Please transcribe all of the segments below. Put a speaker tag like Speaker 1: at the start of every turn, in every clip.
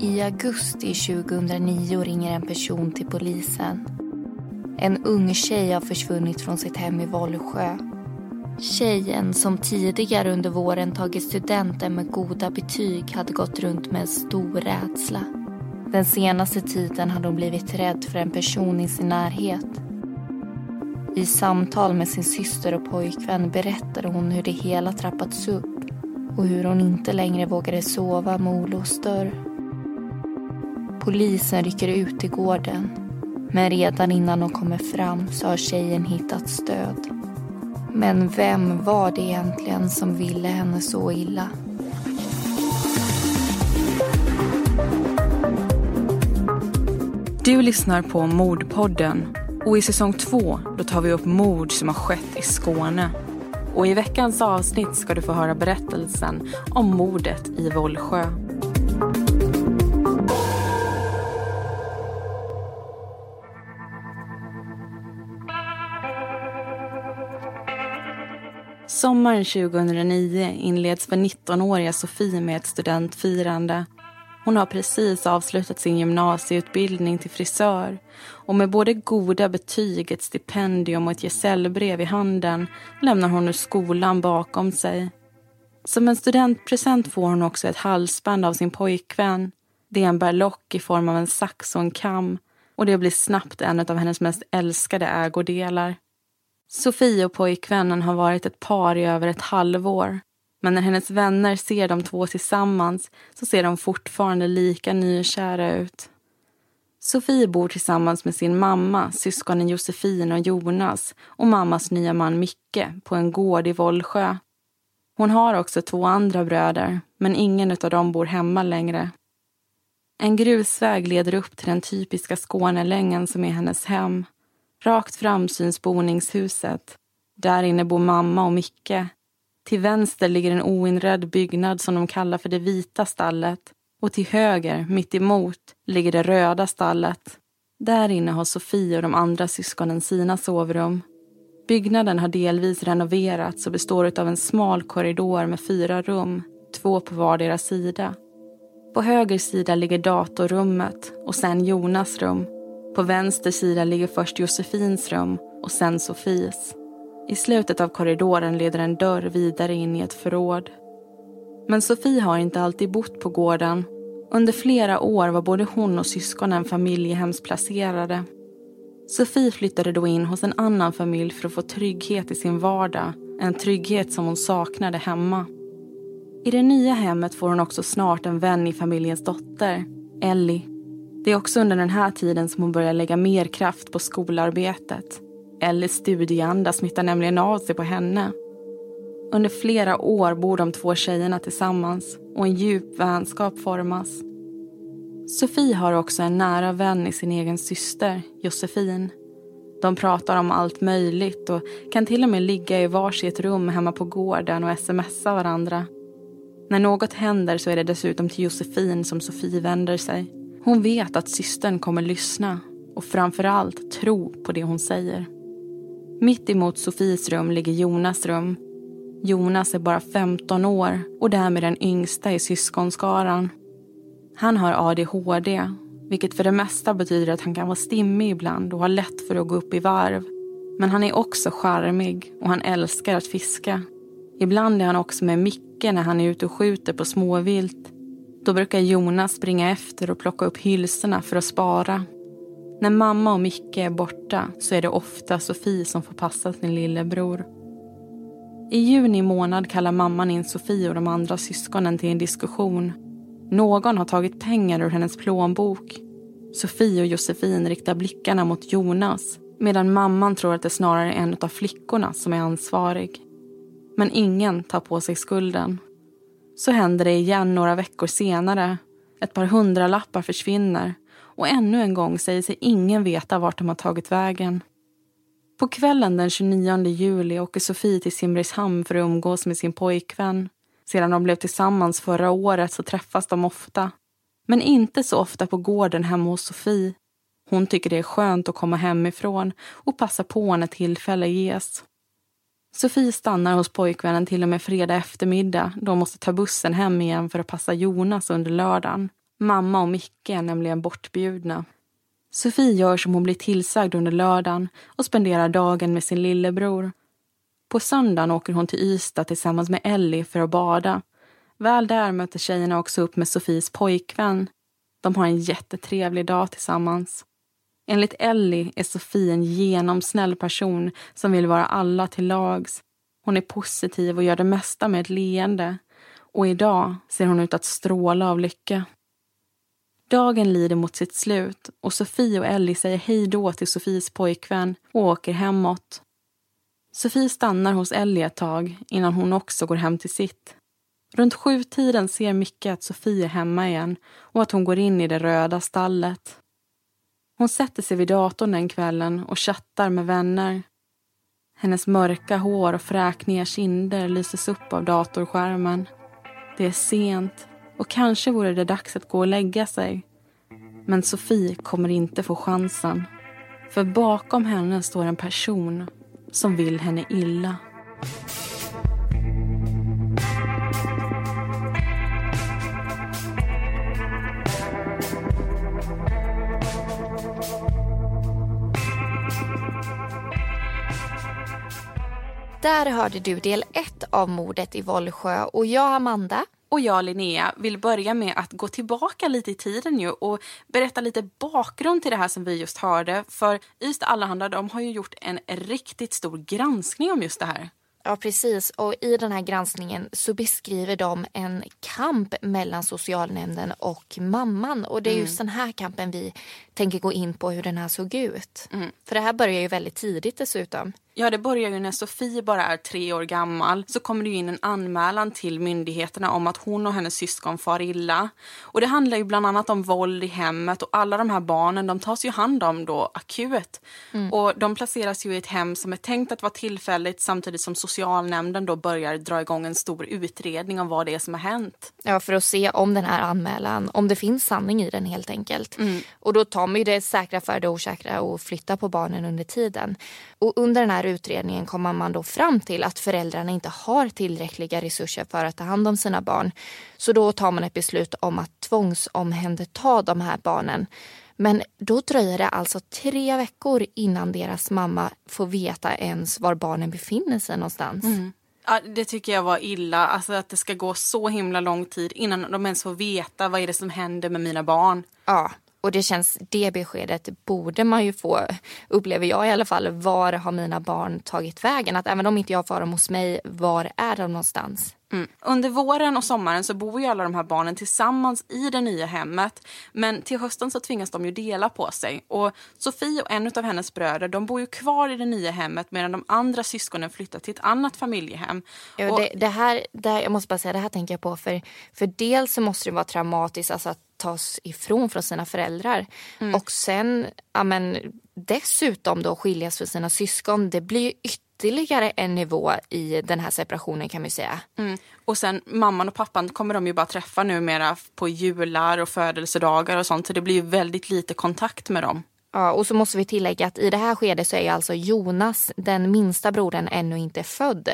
Speaker 1: I augusti 2009 ringer en person till polisen. En ung tjej har försvunnit från sitt hem i Vollsjö. Tjejen som tidigare under våren tagit studenten med goda betyg hade gått runt med en stor rädsla. Den senaste tiden hade hon blivit rädd för en person i sin närhet. I samtal med sin syster och pojkvän berättade hon hur det hela trappats upp och hur hon inte längre vågade sova med olåst dörr. Polisen rycker ut i gården. Men redan innan de kommer fram så har tjejen hittat stöd. Men vem var det egentligen som ville henne så illa?
Speaker 2: Du lyssnar på Mordpodden och i säsong två då tar vi upp mord som har skett i Skåne. Och i veckans avsnitt ska du få höra berättelsen om mordet i Vollsjö. Sommaren 2009 inleds för 19-åriga Sofie med ett studentfirande. Hon har precis avslutat sin gymnasieutbildning till frisör och med både goda betyg, ett stipendium och ett gesällbrev i handen lämnar hon nu skolan bakom sig. Som en studentpresent får hon också ett halsband av sin pojkvän. Det är en berlock i form av en sax och en kam och det blir snabbt en av hennes mest älskade ägodelar. Sofie och pojkvännen har varit ett par i över ett halvår. Men när hennes vänner ser de två tillsammans så ser de fortfarande lika nykära ut. Sofie bor tillsammans med sin mamma, syskonen Josefin och Jonas och mammas nya man Micke på en gård i Vollsjö. Hon har också två andra bröder, men ingen av dem bor hemma längre. En grusväg leder upp till den typiska Skånelängen som är hennes hem. Rakt fram syns boningshuset. Där inne bor mamma och Micke. Till vänster ligger en oinredd byggnad som de kallar för det vita stallet. Och till höger, mitt emot, ligger det röda stallet. Där inne har Sofie och de andra syskonen sina sovrum. Byggnaden har delvis renoverats och består av en smal korridor med fyra rum, två på vardera sida. På höger sida ligger datorrummet och sen Jonas rum på vänster sida ligger först Josefins rum och sen Sofies. I slutet av korridoren leder en dörr vidare in i ett förråd. Men Sofie har inte alltid bott på gården. Under flera år var både hon och syskonen familjehemsplacerade. Sofie flyttade då in hos en annan familj för att få trygghet i sin vardag. En trygghet som hon saknade hemma. I det nya hemmet får hon också snart en vän i familjens dotter, Ellie. Det är också under den här tiden som hon börjar lägga mer kraft på skolarbetet. Ellies studieanda smittar nämligen av sig på henne. Under flera år bor de två tjejerna tillsammans och en djup vänskap formas. Sofie har också en nära vän i sin egen syster, Josefin. De pratar om allt möjligt och kan till och med ligga i varsitt rum hemma på gården och smsa varandra. När något händer så är det dessutom till Josefin som Sofie vänder sig. Hon vet att systern kommer lyssna och framförallt tro på det hon säger. Mitt emot Sofies rum ligger Jonas rum. Jonas är bara 15 år och därmed den yngsta i syskonskaran. Han har ADHD Vilket för det mesta betyder att han kan vara stimmig ibland och ha lätt för att gå upp i varv. Men han är också charmig och han älskar att fiska. Ibland är han också med Micke när han är ute och skjuter på småvilt. Då brukar Jonas springa efter och plocka upp hylsorna för att spara. När mamma och Micke är borta så är det ofta Sofie som får passa sin lillebror. I juni månad kallar mamman in Sofie och de andra syskonen till en diskussion. Någon har tagit pengar ur hennes plånbok. Sofie och Josefin riktar blickarna mot Jonas medan mamman tror att det snarare är en av flickorna som är ansvarig. Men ingen tar på sig skulden. Så händer det igen några veckor senare. Ett par hundralappar försvinner och ännu en gång säger sig ingen veta vart de har tagit vägen. På kvällen den 29 juli åker Sofie till Simrishamn för att umgås med sin pojkvän. Sedan de blev tillsammans förra året så träffas de ofta. Men inte så ofta på gården hemma hos Sofie. Hon tycker det är skönt att komma hemifrån och passa på när tillfälle ges. Sofie stannar hos pojkvännen till och med fredag eftermiddag då hon måste ta bussen hem igen för att passa Jonas under lördagen. Mamma och Micke är nämligen bortbjudna. Sofie gör som hon blir tillsagd under lördagen och spenderar dagen med sin lillebror. På söndagen åker hon till Ystad tillsammans med Ellie för att bada. Väl där möter tjejerna också upp med Sofies pojkvän. De har en jättetrevlig dag tillsammans. Enligt Ellie är Sofie en genomsnäll person som vill vara alla till lags. Hon är positiv och gör det mesta med ett leende. Och idag ser hon ut att stråla av lycka. Dagen lider mot sitt slut och Sofie och Ellie säger hej då till Sofies pojkvän och åker hemåt. Sofie stannar hos Ellie ett tag innan hon också går hem till sitt. Runt sjutiden ser Micke att Sofie är hemma igen och att hon går in i det röda stallet. Hon sätter sig vid datorn den kvällen och chattar med vänner. Hennes mörka hår och fräkniga kinder lyses upp av datorskärmen. Det är sent och kanske vore det dags att gå och lägga sig. Men Sofie kommer inte få chansen. För bakom henne står en person som vill henne illa.
Speaker 1: Där hörde du del ett av mordet i Vollsjö och jag, Amanda,
Speaker 2: och jag, Linnea, vill börja med att gå tillbaka lite i tiden ju och berätta lite bakgrund till det här som vi just hörde. För Ystad Allehanda de har ju gjort en riktigt stor granskning om just det här.
Speaker 1: Ja, precis. Och I den här granskningen så beskriver de en kamp mellan socialnämnden och mamman. Och Det är mm. just den här kampen vi tänker gå in på hur den här såg ut. Mm. För det här börjar ju väldigt tidigt dessutom.
Speaker 2: Ja, det börjar ju när Sofie bara är tre år gammal. Så kommer det in en anmälan till myndigheterna om att hon och hennes syskon far illa. Och det handlar ju bland annat om våld i hemmet och alla de här barnen de tas ju hand om då akut. Mm. Och de placeras ju i ett hem som är tänkt att vara tillfälligt samtidigt som socialnämnden då börjar dra igång en stor utredning om vad det är som har hänt.
Speaker 1: Ja, för att se om den här anmälan, om det finns sanning i den helt enkelt. Mm. Och då tar man ju det säkra för det osäkra och flyttar på barnen under tiden. Och under den här utredningen kommer man då fram till att föräldrarna inte har tillräckliga resurser för att ta hand om sina barn. Så då tar man ett beslut om att tvångsomhänderta de här barnen. Men då dröjer det alltså tre veckor innan deras mamma får veta ens var barnen befinner sig någonstans. Mm.
Speaker 2: Ja, det tycker jag var illa. Alltså att det ska gå så himla lång tid innan de ens får veta vad är det som händer med mina barn.
Speaker 1: Ja, och det känns, det beskedet borde man ju få, upplever jag i alla fall. Var har mina barn tagit vägen? Att även om inte jag får dem hos mig, var är de någonstans?
Speaker 2: Mm. Under våren och sommaren så bor ju alla de här barnen tillsammans i det nya hemmet. Men till hösten så tvingas de ju dela på sig. Och Sofie och en av hennes bröder de bor ju kvar i det nya hemmet medan de andra syskonen flyttar till ett annat familjehem.
Speaker 1: Ja, och... det, det, här, det här, jag måste bara säga, det här tänker jag på för, för dels så måste det vara traumatiskt alltså att tas ifrån från sina föräldrar. Mm. Och sen ja, men, dessutom då skiljas från sina syskon. Det blir ytterligare en nivå i den här separationen kan man säga.
Speaker 2: Mm. Och sen mamman och pappan kommer de ju bara träffa numera på jular och födelsedagar och sånt. Så det blir ju väldigt lite kontakt med dem.
Speaker 1: Ja, och så måste vi tillägga att i det här skedet så är alltså Jonas, den minsta brodern, ännu inte född.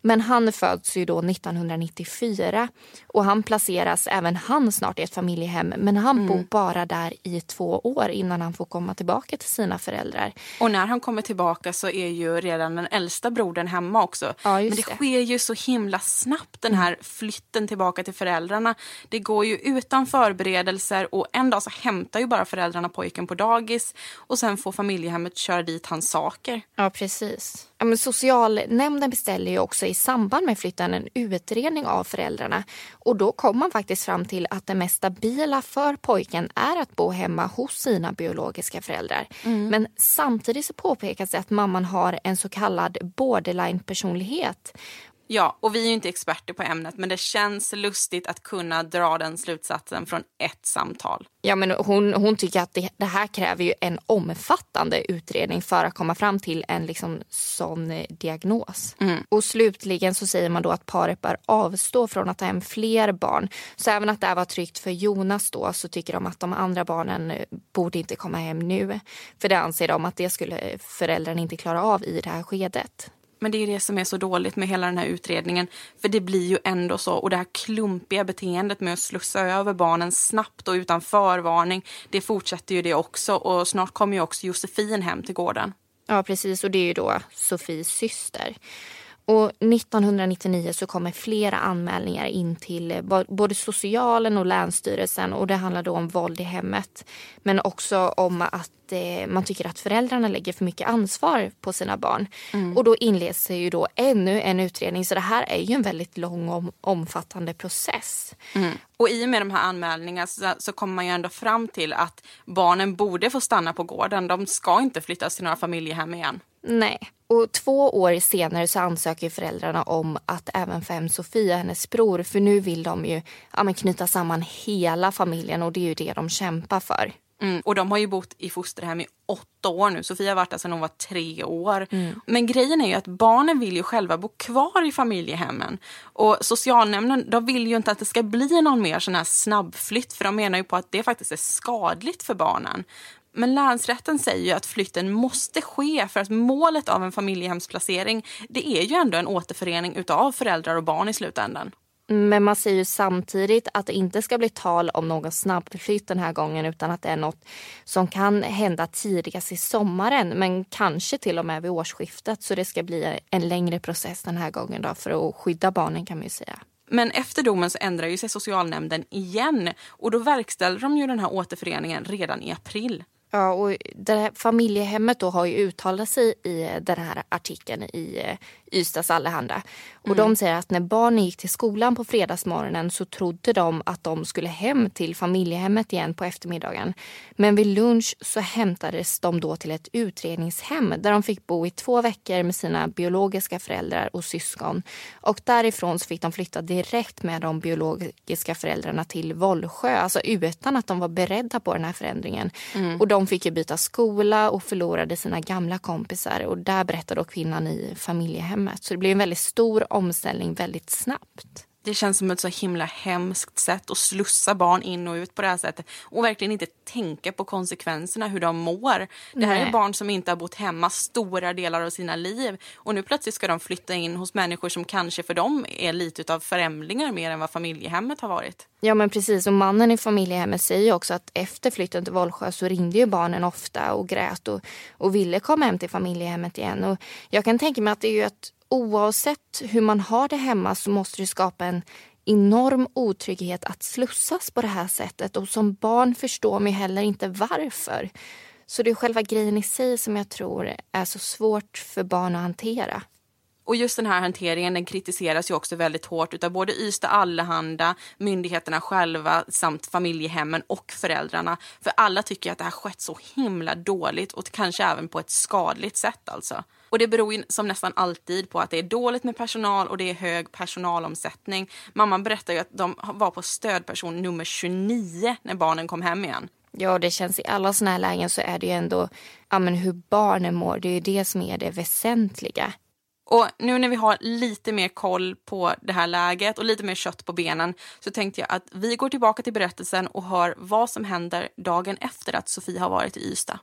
Speaker 1: Men han föds ju då 1994 och han placeras även han snart i ett familjehem men han mm. bor bara där i två år innan han får komma tillbaka till sina föräldrar.
Speaker 2: Och när han kommer tillbaka så är ju redan den äldsta brodern hemma också.
Speaker 1: Ja,
Speaker 2: men det, det, sker ju så himla snabbt den här flytten tillbaka till föräldrarna. Det går ju utan förberedelser och en dag så hämtar ju bara föräldrarna pojken på dagis och sen får familjehemmet köra dit hans saker.
Speaker 1: Ja precis. Ja, men socialnämnden beställer ju också i samband med flytten en utredning av föräldrarna. Och då kom man faktiskt fram till att det mest stabila för pojken är att bo hemma hos sina biologiska föräldrar. Mm. Men samtidigt så påpekas det att mamman har en så kallad borderline-personlighet.
Speaker 2: Ja, och vi är inte experter på ämnet men det känns lustigt att kunna dra den slutsatsen från ett samtal.
Speaker 1: Ja, men hon, hon tycker att det, det här kräver ju en omfattande utredning för att komma fram till en liksom sån eh, diagnos. Mm. Och slutligen så säger man då att paret bör avstå från att ta hem fler barn. Så även att det här var tryggt för Jonas då så tycker de att de andra barnen eh, borde inte komma hem nu. För det anser de att det skulle föräldrarna inte klara av i det här skedet.
Speaker 2: Men det är det som är så dåligt med hela den här utredningen. För det blir ju ändå så. Och det här klumpiga beteendet med att slussa över barnen snabbt och utan förvarning. Det fortsätter ju det också. Och snart kommer ju också Josefin hem till gården.
Speaker 1: Ja precis och det är ju då Sofies syster. Och 1999 så kommer flera anmälningar in till eh, både socialen och länsstyrelsen och det handlar då om våld i hemmet. Men också om att eh, man tycker att föräldrarna lägger för mycket ansvar på sina barn. Mm. Och då inleds ju då ännu en utredning så det här är ju en väldigt lång och omfattande process.
Speaker 2: Mm. Och i och med de här anmälningarna så, så kommer man ju ändå fram till att barnen borde få stanna på gården. De ska inte flyttas till några familjehem igen.
Speaker 1: Nej. Och två år senare så ansöker föräldrarna om att även få hem Sofia, hennes bror. För nu vill de ju ja, knyta samman hela familjen och det är ju det de kämpar för.
Speaker 2: Mm, och de har ju bott i fosterhem i åtta år nu. Sofia har varit där sedan hon var tre år. Mm. Men grejen är ju att barnen vill ju själva bo kvar i familjehemmen. Och socialnämnden de vill ju inte att det ska bli någon mer sån här snabbflytt för de menar ju på att det faktiskt är skadligt för barnen. Men länsrätten säger ju att flytten måste ske för att målet av en familjehemsplacering det är ju ändå en återförening utav föräldrar och barn i slutändan.
Speaker 1: Men man säger ju samtidigt att det inte ska bli tal om någon snabbflytt den här gången utan att det är något som kan hända tidigast i sommaren men kanske till och med vid årsskiftet. Så det ska bli en längre process den här gången då för att skydda barnen kan man ju säga.
Speaker 2: Men efter domen så ändrar ju sig socialnämnden igen och då verkställer de ju den här återföreningen redan i april.
Speaker 1: Ja, och det här familjehemmet då har ju uttalat sig i den här artikeln i eh, Ystads Allehanda. Och mm. de säger att när barnen gick till skolan på fredagsmorgonen så trodde de att de skulle hem till familjehemmet igen på eftermiddagen. Men vid lunch så hämtades de då till ett utredningshem där de fick bo i två veckor med sina biologiska föräldrar och syskon. Och därifrån så fick de flytta direkt med de biologiska föräldrarna till Vollsjö, alltså utan att de var beredda på den här förändringen. Mm. Och de fick ju byta skola och förlorade sina gamla kompisar och där berättar då kvinnan i familjehemmet. Så det blev en väldigt stor omställning väldigt snabbt.
Speaker 2: Det känns som ett så himla hemskt sätt att slussa barn in och ut på det här sättet och verkligen inte tänka på konsekvenserna, hur de mår. Det här Nej. är barn som inte har bott hemma stora delar av sina liv och nu plötsligt ska de flytta in hos människor som kanske för dem är lite av främlingar mer än vad familjehemmet har varit.
Speaker 1: Ja men precis och mannen i familjehemmet säger också att efter flytten till Vollsjö så ringde ju barnen ofta och grät och, och ville komma hem till familjehemmet igen. Och jag kan tänka mig att det är ju ett oavsett hur man har det hemma så måste det skapa en enorm otrygghet att slussas på det här sättet och som barn förstår man heller inte varför. Så det är själva grejen i sig som jag tror är så svårt för barn att hantera.
Speaker 2: Och just den här hanteringen den kritiseras ju också väldigt hårt av både Ystad Allehanda, myndigheterna själva samt familjehemmen och föräldrarna. För alla tycker att det här skett så himla dåligt och kanske även på ett skadligt sätt alltså. Och det beror ju som nästan alltid på att det är dåligt med personal och det är hög personalomsättning. Mamman berättar ju att de var på stödperson nummer 29 när barnen kom hem igen.
Speaker 1: Ja, det känns i alla såna här lägen så är det ju ändå ja, men hur barnen mår. Det är ju det som är det väsentliga.
Speaker 2: Och nu när vi har lite mer koll på det här läget och lite mer kött på benen så tänkte jag att vi går tillbaka till berättelsen och hör vad som händer dagen efter att Sofie har varit i Ystad.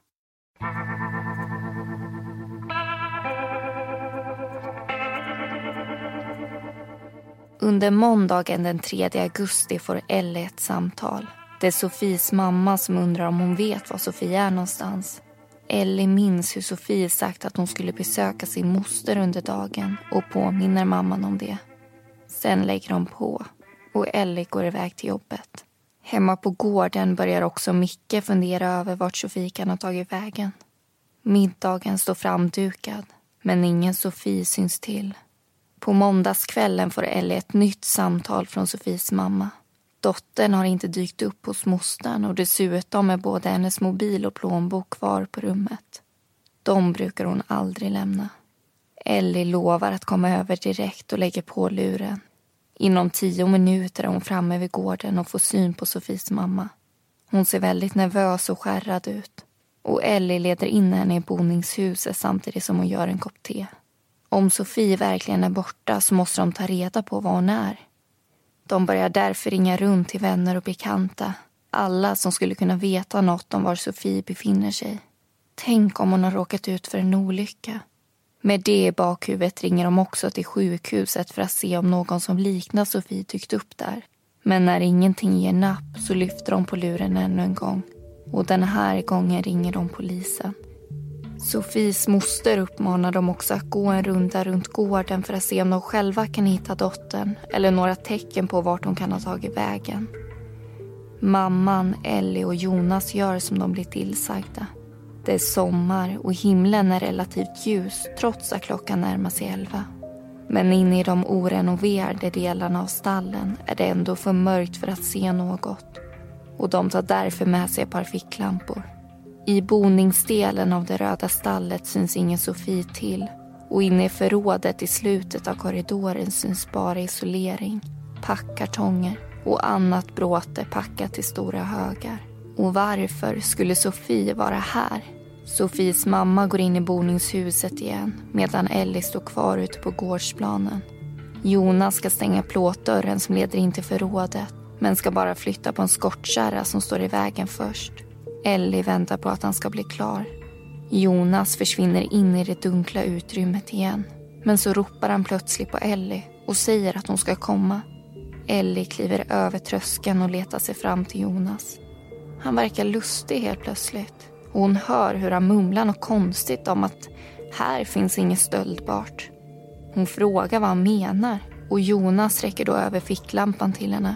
Speaker 1: Under måndagen den 3 augusti får Ellie ett samtal. Det är Sofies mamma som undrar om hon vet var Sofie är någonstans. Ellie minns hur Sofie sagt att hon skulle besöka sin moster under dagen och påminner mamman om det. Sen lägger de på och Ellie går iväg till jobbet. Hemma på gården börjar också Micke fundera över vart Sofie kan ha tagit vägen. Middagen står framdukad, men ingen Sofie syns till. På måndagskvällen får Ellie ett nytt samtal från Sofies mamma. Dottern har inte dykt upp hos mostern och dessutom är både hennes mobil och plånbok kvar på rummet. De brukar hon aldrig lämna. Ellie lovar att komma över direkt och lägger på luren. Inom tio minuter är hon framme vid gården och får syn på Sofies mamma. Hon ser väldigt nervös och skärrad ut. Och Ellie leder in henne i boningshuset samtidigt som hon gör en kopp te. Om Sofie verkligen är borta så måste de ta reda på var hon är. De börjar därför ringa runt till vänner och bekanta. Alla som skulle kunna veta något om var Sofie befinner sig. Tänk om hon har råkat ut för en olycka. Med det i bakhuvudet ringer de också till sjukhuset för att se om någon som liknar Sofie dykt upp där. Men när ingenting ger napp så lyfter de på luren ännu en gång. Och den här gången ringer de polisen. Sofies moster uppmanar dem också att gå en runda runt gården för att se om de själva kan hitta dottern eller några tecken på vart hon kan ha tagit vägen. Mamman, Ellie och Jonas gör som de blir tillsagda. Det är sommar och himlen är relativt ljus trots att klockan närmar sig elva. Men inne i de orenoverade delarna av stallen är det ändå för mörkt för att se något. Och de tar därför med sig ett par ficklampor. I boningsdelen av det röda stallet syns ingen Sofie till och inne i förrådet i slutet av korridoren syns bara isolering, packkartonger och annat bråte packat i stora högar. Och varför skulle Sofie vara här? Sofies mamma går in i boningshuset igen medan Ellie står kvar ute på gårdsplanen. Jonas ska stänga plåtdörren som leder in till förrådet men ska bara flytta på en skottkärra som står i vägen först. Ellie väntar på att han ska bli klar. Jonas försvinner in i det dunkla utrymmet igen. Men så ropar han plötsligt på Ellie och säger att hon ska komma. Ellie kliver över tröskeln och letar sig fram till Jonas. Han verkar lustig helt plötsligt. Och hon hör hur han mumlar något konstigt om att här finns inget stöldbart. Hon frågar vad han menar och Jonas räcker då över ficklampan till henne.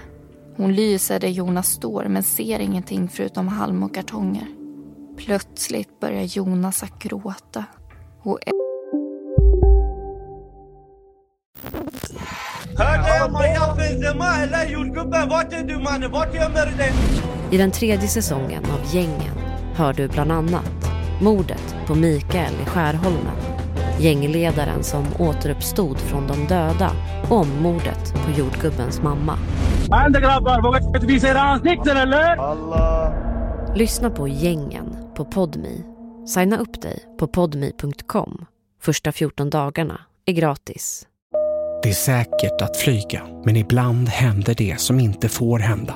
Speaker 1: Hon lyser där Jonas står men ser ingenting förutom halm och kartonger. Plötsligt börjar Jonas att gråta. Och
Speaker 3: I den tredje säsongen av Gängen hör du bland annat mordet på Mikael i Skärholmen, gängledaren som återuppstod från de döda och mordet på jordgubbens mamma. Lyssna på Gängen på Podmi. Signa upp dig på podmi.com. Första 14 dagarna är gratis.
Speaker 4: Det är säkert att flyga, men ibland händer det som inte får hända.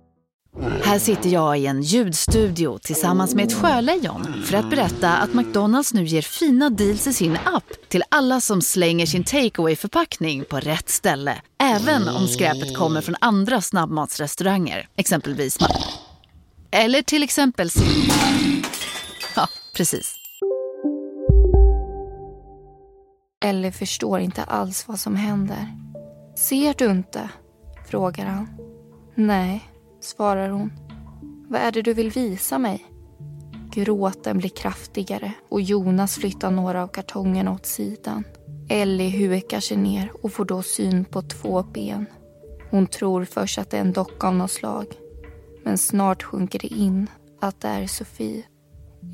Speaker 5: Här sitter jag i en ljudstudio tillsammans med ett sjölejon för att berätta att McDonalds nu ger fina deals i sin app till alla som slänger sin takeaway förpackning på rätt ställe. Även om skräpet kommer från andra snabbmatsrestauranger, exempelvis Eller till exempel Ja, precis.
Speaker 1: Ellie förstår inte alls vad som händer. Ser du inte? frågar han. Nej, svarar hon. Vad är det du vill visa mig? Gråten blir kraftigare och Jonas flyttar några av kartongerna åt sidan. Ellie hukar sig ner och får då syn på två ben. Hon tror först att det är en docka av något slag. Men snart sjunker det in att det är Sofie.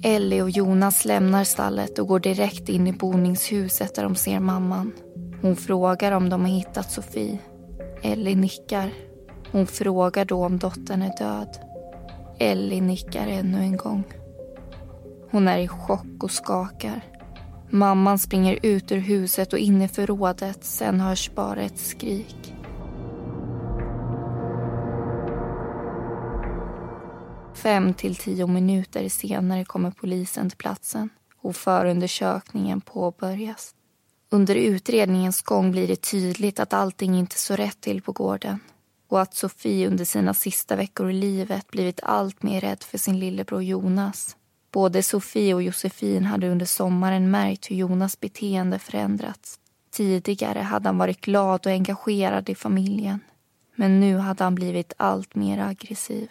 Speaker 1: Ellie och Jonas lämnar stallet och går direkt in i boningshuset där de ser mamman. Hon frågar om de har hittat Sofie. Ellie nickar. Hon frågar då om dottern är död. Ellie nickar ännu en gång. Hon är i chock och skakar. Mamman springer ut ur huset och in i förrådet. Sen hörs bara ett skrik. Fem till tio minuter senare kommer polisen till platsen och förundersökningen påbörjas. Under utredningens gång blir det tydligt att allting inte står rätt till på gården och att Sofie under sina sista veckor i livet blivit allt mer rädd för sin lillebror Jonas. Både Sofie och Josefin hade under sommaren märkt hur Jonas beteende förändrats. Tidigare hade han varit glad och engagerad i familjen. Men nu hade han blivit allt mer aggressiv.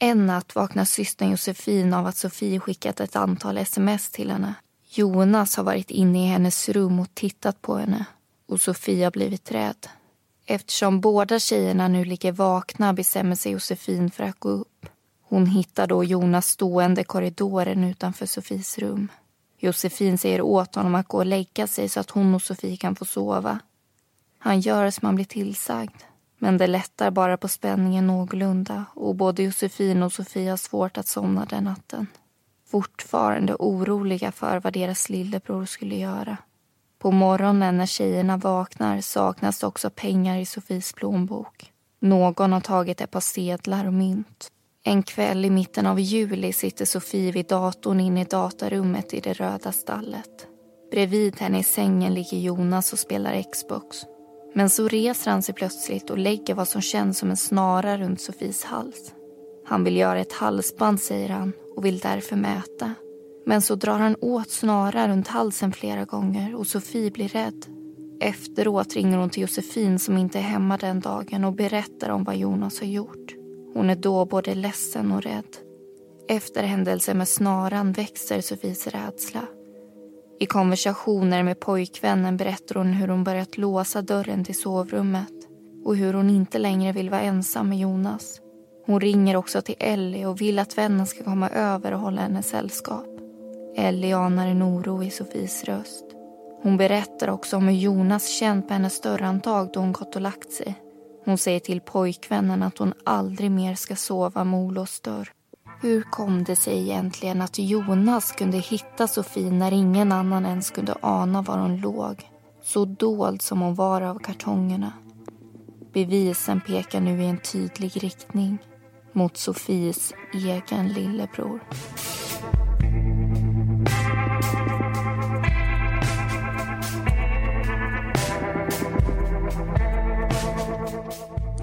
Speaker 1: En natt vaknar systern Josefin av att Sofie skickat ett antal sms till henne. Jonas har varit inne i hennes rum och tittat på henne och Sofie har blivit rädd. Eftersom båda tjejerna nu ligger vakna bestämmer sig Josefin för att gå upp. Hon hittar då Jonas stående i korridoren utanför Sofies rum. Josefin säger åt honom att gå och lägga sig så att hon och Sofie kan få sova. Han gör som han blir tillsagd. Men det lättar bara på spänningen någorlunda och både Josefin och Sofie har svårt att somna den natten. Fortfarande oroliga för vad deras lillebror skulle göra. På morgonen när tjejerna vaknar saknas det också pengar i Sofies plånbok. Någon har tagit ett par sedlar och mynt. En kväll i mitten av juli sitter Sofie vid datorn inne i datarummet i det röda stallet. Bredvid henne i sängen ligger Jonas och spelar Xbox. Men så reser han sig plötsligt och lägger vad som känns som en snara runt Sofies hals. Han vill göra ett halsband, säger han, och vill därför mäta. Men så drar han åt snaran runt halsen flera gånger och Sofie blir rädd. Efteråt ringer hon till Josefin som inte är hemma den dagen och berättar om vad Jonas har gjort. Hon är då både ledsen och rädd. Efter händelsen med snaran växer Sofies rädsla. I konversationer med pojkvännen berättar hon hur hon börjat låsa dörren till sovrummet och hur hon inte längre vill vara ensam med Jonas. Hon ringer också till Ellie och vill att vännen ska komma över och hålla henne sällskap. Ellie anar en oro i Sofies röst. Hon berättar också om hur Jonas känt på hennes dörrhandtag då hon gått och lagt sig. Hon säger till pojkvännen att hon aldrig mer ska sova med olåst dörr. Hur kom det sig egentligen att Jonas kunde hitta Sofie när ingen annan ens kunde ana var hon låg? Så dold som hon var av kartongerna. Bevisen pekar nu i en tydlig riktning. Mot Sofies egen lillebror.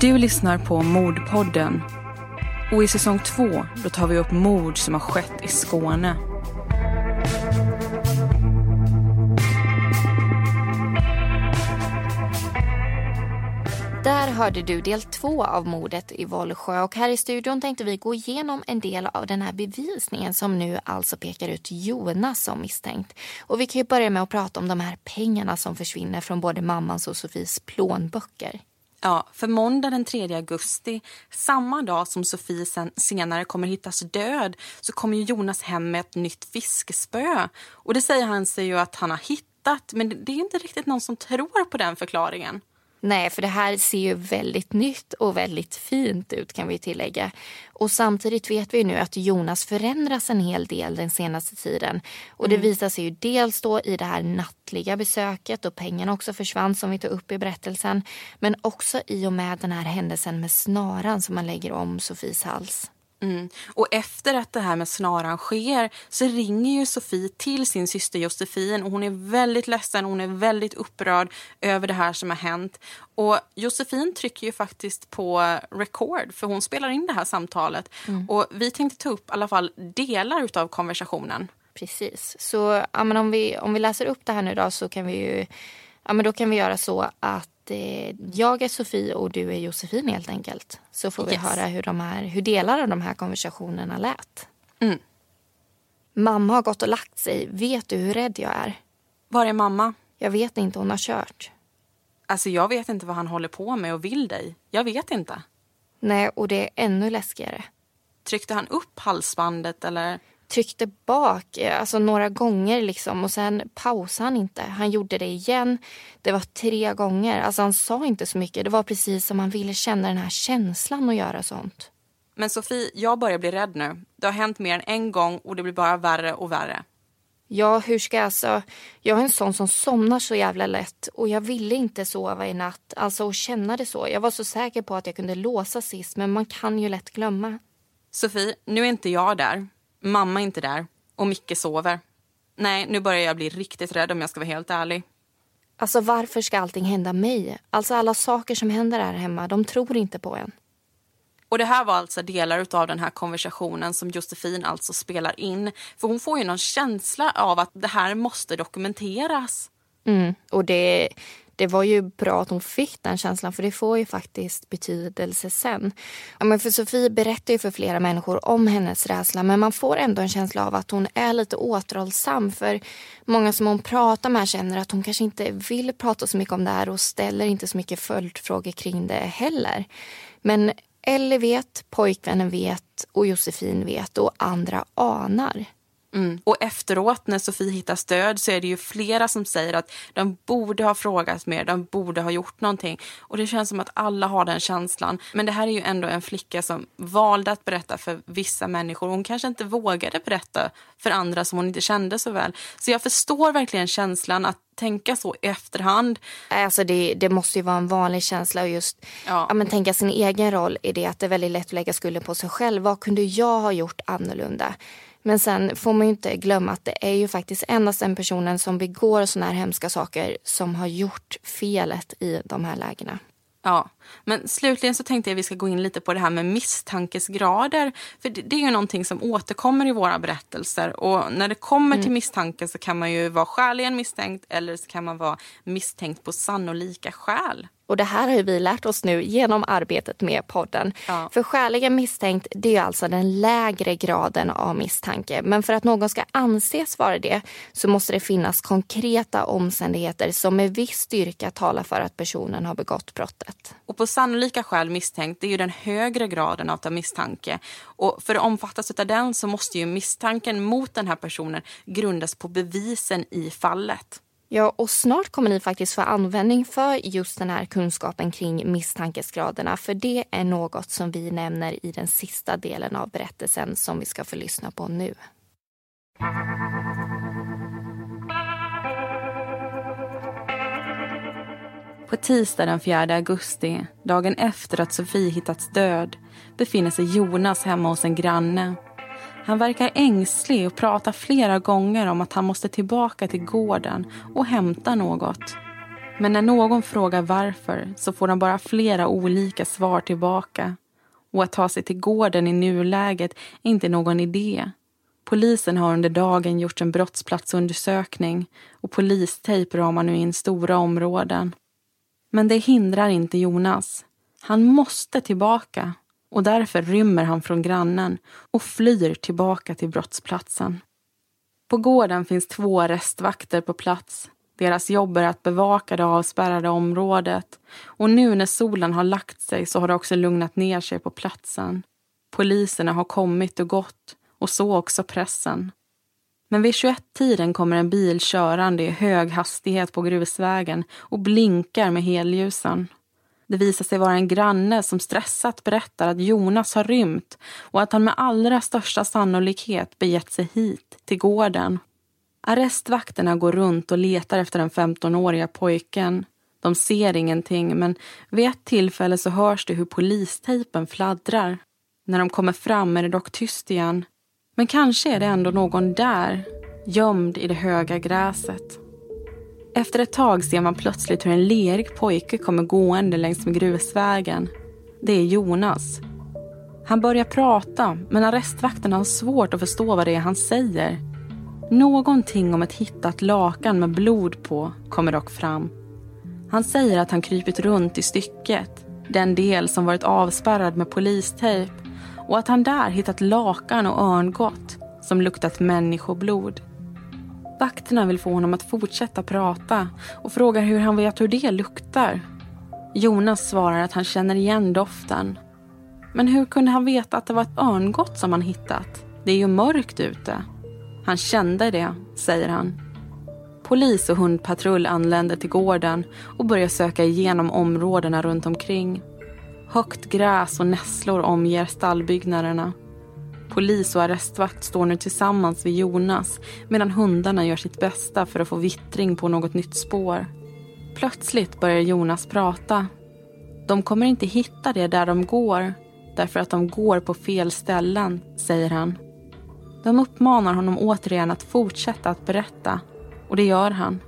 Speaker 2: Du lyssnar på Mordpodden. Och i säsong två då tar vi upp mord som har skett i Skåne.
Speaker 1: Där hörde du del två av mordet i Vollsjö och här i studion tänkte vi gå igenom en del av den här bevisningen som nu alltså pekar ut Jonas som misstänkt. Och vi kan ju börja med att prata om de här pengarna som försvinner från både mammans och Sofies plånböcker.
Speaker 2: Ja, för måndag den 3 augusti, samma dag som Sofie sen, senare kommer hittas död, så kommer Jonas hem med ett nytt fiskespö. Och det säger han sig ju att han har hittat, men det är inte riktigt någon som tror på den förklaringen.
Speaker 1: Nej, för det här ser ju väldigt nytt och väldigt fint ut kan vi tillägga. Och samtidigt vet vi nu att Jonas förändras en hel del den senaste tiden. Och det mm. visar sig ju dels då i det här nattliga besöket och pengarna också försvann som vi tog upp i berättelsen. Men också i och med den här händelsen med snaran som man lägger om Sofies hals.
Speaker 2: Mm. Och efter att det här med snaran sker så ringer ju Sofie till sin syster Josefin och hon är väldigt ledsen, hon är väldigt upprörd över det här som har hänt. Och Josefin trycker ju faktiskt på record för hon spelar in det här samtalet. Mm. Och vi tänkte ta upp i alla fall delar av konversationen.
Speaker 1: Precis, så ja, om, vi, om vi läser upp det här nu då så kan vi ju, ja men då kan vi göra så att eh, jag är Sofie och du är Josefin helt enkelt. Så får vi yes. höra hur, de här, hur delar av de här konversationerna lät. Mm. Mamma har gått och lagt sig. Vet du hur rädd jag är?
Speaker 2: Var är mamma?
Speaker 1: Jag vet inte, hon har kört.
Speaker 2: Alltså jag vet inte vad han håller på med och vill dig. Jag vet inte.
Speaker 1: Nej, och det är ännu läskigare.
Speaker 2: Tryckte han upp halsbandet eller?
Speaker 1: Tryckte bak eh, alltså några gånger liksom och sen pausade han inte. Han gjorde det igen. Det var tre gånger. Alltså han sa inte så mycket. Det var precis som han ville känna den här känslan att göra sånt.
Speaker 2: Men Sofie, jag börjar bli rädd nu. Det har hänt mer än en gång och det blir bara värre och värre.
Speaker 1: Ja, hur ska jag alltså? Jag är en sån som somnar så jävla lätt och jag ville inte sova i natt. Alltså och känna det så. Jag var så säker på att jag kunde låsa sist men man kan ju lätt glömma.
Speaker 2: Sofie, nu är inte jag där. Mamma är inte där. Och Micke sover. Nej, nu börjar jag bli riktigt rädd om jag ska vara helt ärlig.
Speaker 1: Alltså varför ska allting hända mig? Alltså alla saker som händer här hemma, de tror inte på en.
Speaker 2: Och det här var alltså delar av den här konversationen som Josefin alltså spelar in. För hon får ju någon känsla av att det här måste dokumenteras.
Speaker 1: Mm. Och det, det var ju bra att hon fick den känslan för det får ju faktiskt betydelse sen. Ja, men för Sofie berättar ju för flera människor om hennes rädsla men man får ändå en känsla av att hon är lite återhållsam för många som hon pratar med känner att hon kanske inte vill prata så mycket om det här och ställer inte så mycket följdfrågor kring det heller. Men Ellie vet, pojkvännen vet och Josefin vet och andra anar.
Speaker 2: Mm. Och efteråt när Sofie hittar stöd så är det ju flera som säger att de borde ha frågat mer, de borde ha gjort någonting. Och det känns som att alla har den känslan. Men det här är ju ändå en flicka som valde att berätta för vissa människor. Hon kanske inte vågade berätta för andra som hon inte kände så väl. Så jag förstår verkligen känslan att tänka så i efterhand.
Speaker 1: Alltså det, det måste ju vara en vanlig känsla och just ja. ja. men tänka sin egen roll i det att det är väldigt lätt att lägga skulden på sig själv. Vad kunde jag ha gjort annorlunda? Men sen får man ju inte glömma att det är ju faktiskt endast den personen som begår såna här hemska saker som har gjort felet i de här lägena.
Speaker 2: Ja, men slutligen så tänkte jag att vi ska gå in lite på det här med misstankesgrader. För det, det är ju någonting som återkommer i våra berättelser. Och när det kommer mm. till misstanke så kan man ju vara skäligen misstänkt eller så kan man vara misstänkt på sannolika skäl.
Speaker 1: Och det här har vi lärt oss nu genom arbetet med podden. Ja. För skäligen misstänkt, det är alltså den lägre graden av misstanke. Men för att någon ska anses vara det så måste det finnas konkreta omständigheter som med viss styrka talar för att personen har begått brottet.
Speaker 2: Och på sannolika skäl misstänkt, det är ju den högre graden av misstanke. Och för att omfattas av den så måste ju misstanken mot den här personen grundas på bevisen i fallet.
Speaker 1: Ja, och snart kommer ni faktiskt få användning för just den här kunskapen kring misstankesgraderna. För det är något som vi nämner i den sista delen av berättelsen som vi ska få lyssna på nu.
Speaker 2: På tisdag den 4 augusti, dagen efter att Sofie hittats död, befinner sig Jonas hemma hos en granne han verkar ängslig och pratar flera gånger om att han måste tillbaka till gården och hämta något. Men när någon frågar varför så får han bara flera olika svar tillbaka. Och att ta sig till gården i nuläget är inte någon idé. Polisen har under dagen gjort en brottsplatsundersökning och polistejp ramar nu in stora områden. Men det hindrar inte Jonas. Han måste tillbaka och därför rymmer han från grannen och flyr tillbaka till brottsplatsen. På gården finns två arrestvakter på plats. Deras jobb är att bevaka det avspärrade området och nu när solen har lagt sig så har det också lugnat ner sig på platsen. Poliserna har kommit och gått och så också pressen. Men vid 21-tiden kommer en bil körande i hög hastighet på grusvägen och blinkar med helljusen. Det visar sig vara en granne som stressat berättar att Jonas har rymt och att han med allra största sannolikhet begett sig hit, till gården. Arrestvakterna går runt och letar efter den 15-åriga pojken. De ser ingenting, men vid ett tillfälle så hörs det hur polistejpen fladdrar. När de kommer fram är det dock tyst igen. Men kanske är det ändå någon där, gömd i det höga gräset. Efter ett tag ser man plötsligt hur en lerig pojke kommer gående längs med grusvägen. Det är Jonas. Han börjar prata, men arrestvakterna har svårt att förstå vad det är han säger. Någonting om ett hittat lakan med blod på kommer dock fram. Han säger att han krypit runt i stycket, den del som varit avspärrad med polistejp och att han där hittat lakan och örngott som luktat människoblod. Vakterna vill få honom att fortsätta prata och frågar hur han vet hur det luktar. Jonas svarar att han känner igen doften. Men hur kunde han veta att det var ett örngott som han hittat? Det är ju mörkt ute. Han kände det, säger han. Polis och hundpatrull anländer till gården och börjar söka igenom områdena runt omkring. Högt gräs och nässlor omger stallbyggnaderna. Polis och arrestvakt står nu tillsammans vid Jonas medan hundarna gör sitt bästa för att få vittring på något nytt spår. Plötsligt börjar Jonas prata. De kommer inte hitta det där de går därför att de går på fel ställen, säger han. De uppmanar honom återigen att fortsätta att berätta och det gör han.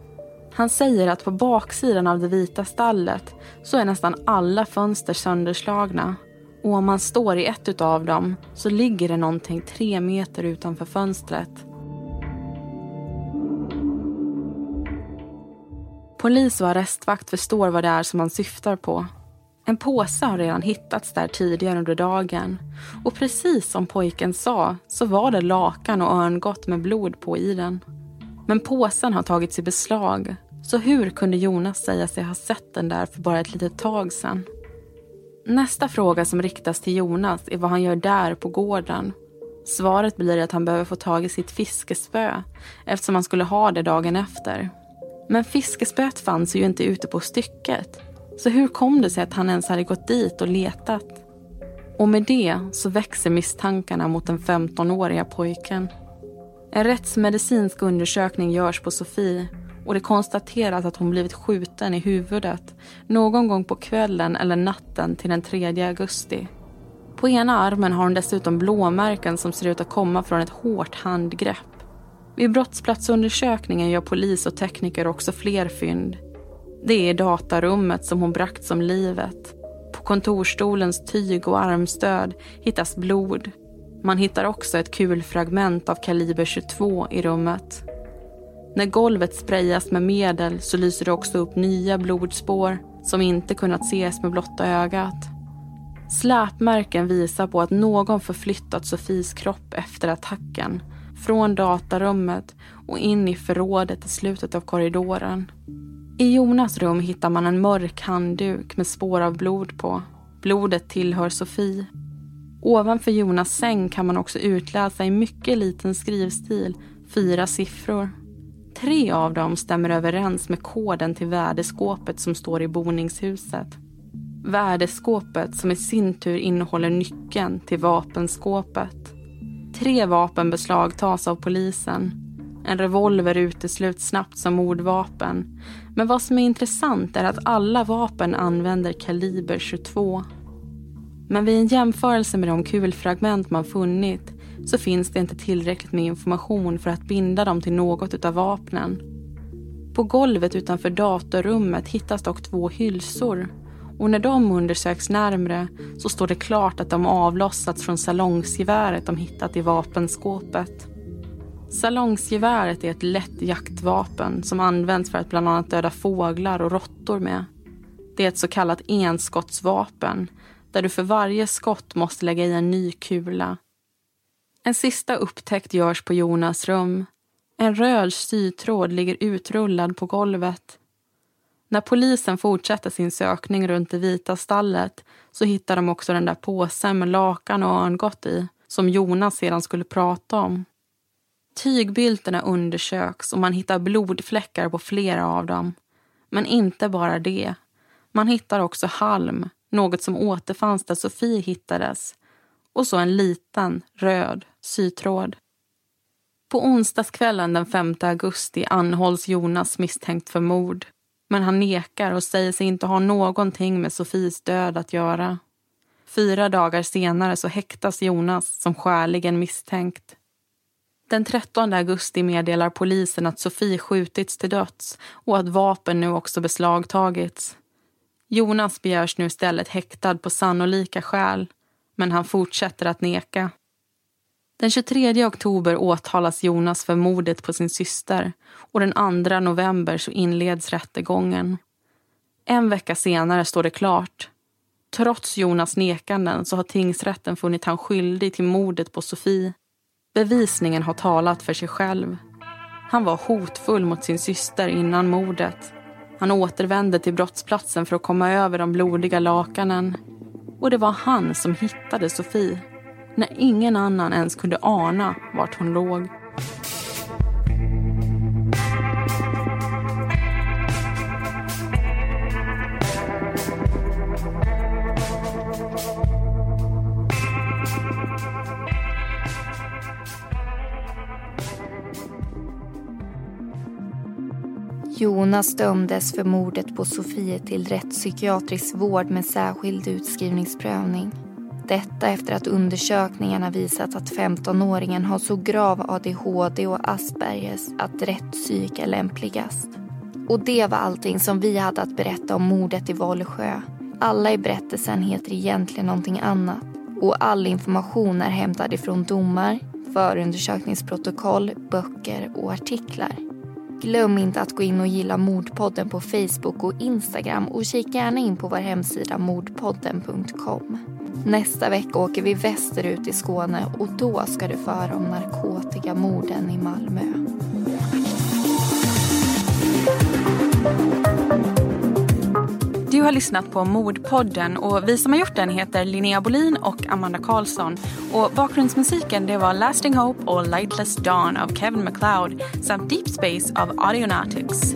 Speaker 2: Han säger att på baksidan av det vita stallet så är nästan alla fönster sönderslagna och om man står i ett av dem så ligger det någonting tre meter utanför fönstret. Polis och arrestvakt förstår vad det är som han syftar på. En påse har redan hittats där tidigare under dagen och precis som pojken sa så var det lakan och örngott med blod på i den. Men påsen har tagits i beslag så hur kunde Jonas säga sig ha sett den där för bara ett litet tag sedan? Nästa fråga som riktas till Jonas är vad han gör där på gården. Svaret blir att han behöver få tag i sitt fiskespö eftersom han skulle ha det dagen efter. Men fiskespöet fanns ju inte ute på stycket. Så hur kom det sig att han ens hade gått dit och letat? Och med det så växer misstankarna mot den 15-åriga pojken. En rättsmedicinsk undersökning görs på Sofie och det konstateras att hon blivit skjuten i huvudet någon gång på kvällen eller natten till den 3 augusti. På ena armen har hon dessutom blåmärken som ser ut att komma från ett hårt handgrepp. Vid brottsplatsundersökningen gör polis och tekniker också fler fynd. Det är datarummet som hon bragts som livet. På kontorstolens tyg och armstöd hittas blod. Man hittar också ett kulfragment av kaliber 22 i rummet. När golvet sprayas med medel så lyser det också upp nya blodspår som inte kunnat ses med blotta ögat. Släpmärken visar på att någon förflyttat Sofies kropp efter attacken från datarummet och in i förrådet i slutet av korridoren. I Jonas rum hittar man en mörk handduk med spår av blod på. Blodet tillhör Sofie. Ovanför Jonas säng kan man också utläsa i mycket liten skrivstil fyra siffror. Tre av dem stämmer överens med koden till värdeskåpet som står i boningshuset. Värdeskåpet som i sin tur innehåller nyckeln till vapenskåpet. Tre vapen beslagtas av polisen. En revolver utesluts snabbt som mordvapen. Men vad som är intressant är att alla vapen använder kaliber 22. Men vid en jämförelse med de kulfragment man funnit så finns det inte tillräckligt med information för att binda dem till något av vapnen. På golvet utanför datorrummet hittas dock två hylsor och när de undersöks närmre så står det klart att de avlossats från salongsgeväret de hittat i vapenskåpet. Salongsgeväret är ett lätt jaktvapen som används för att bland annat döda fåglar och råttor med. Det är ett så kallat enskottsvapen där du för varje skott måste lägga i en ny kula en sista upptäckt görs på Jonas rum. En röd sytråd ligger utrullad på golvet. När polisen fortsätter sin sökning runt det vita stallet så hittar de också den där påsen med lakan och örngott i som Jonas sedan skulle prata om. Tygbylterna undersöks och man hittar blodfläckar på flera av dem. Men inte bara det. Man hittar också halm, något som återfanns där Sofie hittades och så en liten röd sytråd. På onsdagskvällen den 5 augusti anhålls Jonas misstänkt för mord. Men han nekar och säger sig inte ha någonting med Sofies död att göra. Fyra dagar senare så häktas Jonas som skäligen misstänkt. Den 13 augusti meddelar polisen att Sofie skjutits till döds och att vapen nu också beslagtagits. Jonas begärs nu istället häktad på sannolika skäl men han fortsätter att neka. Den 23 oktober åtalas Jonas för mordet på sin syster och den 2 november så inleds rättegången. En vecka senare står det klart. Trots Jonas nekanden så har tingsrätten funnit han skyldig till mordet på Sofie. Bevisningen har talat för sig själv. Han var hotfull mot sin syster innan mordet. Han återvände till brottsplatsen för att komma över de blodiga lakanen. Och det var han som hittade Sofie när ingen annan ens kunde ana vart hon låg.
Speaker 1: Jonas dömdes för mordet på Sofie till rättspsykiatrisk vård med särskild utskrivningsprövning. Detta efter att undersökningarna visat att 15-åringen har så grav ADHD och Aspergers att rättspsyk är lämpligast. Och det var allting som vi hade att berätta om mordet i Vollsjö. Alla i berättelsen heter egentligen någonting annat och all information är hämtad ifrån domar, förundersökningsprotokoll, böcker och artiklar. Glöm inte att gå in och gilla Mordpodden på Facebook och Instagram och kika gärna in på vår hemsida mordpodden.com. Nästa vecka åker vi västerut i Skåne och då ska du få höra om narkotikamorden i Malmö.
Speaker 2: Du har lyssnat på Mordpodden och vi som har gjort den heter Linnea Bolin och Amanda Karlsson. Och bakgrundsmusiken det var Lasting Hope och Lightless Dawn av Kevin MacLeod samt Deep Space av Audionautics.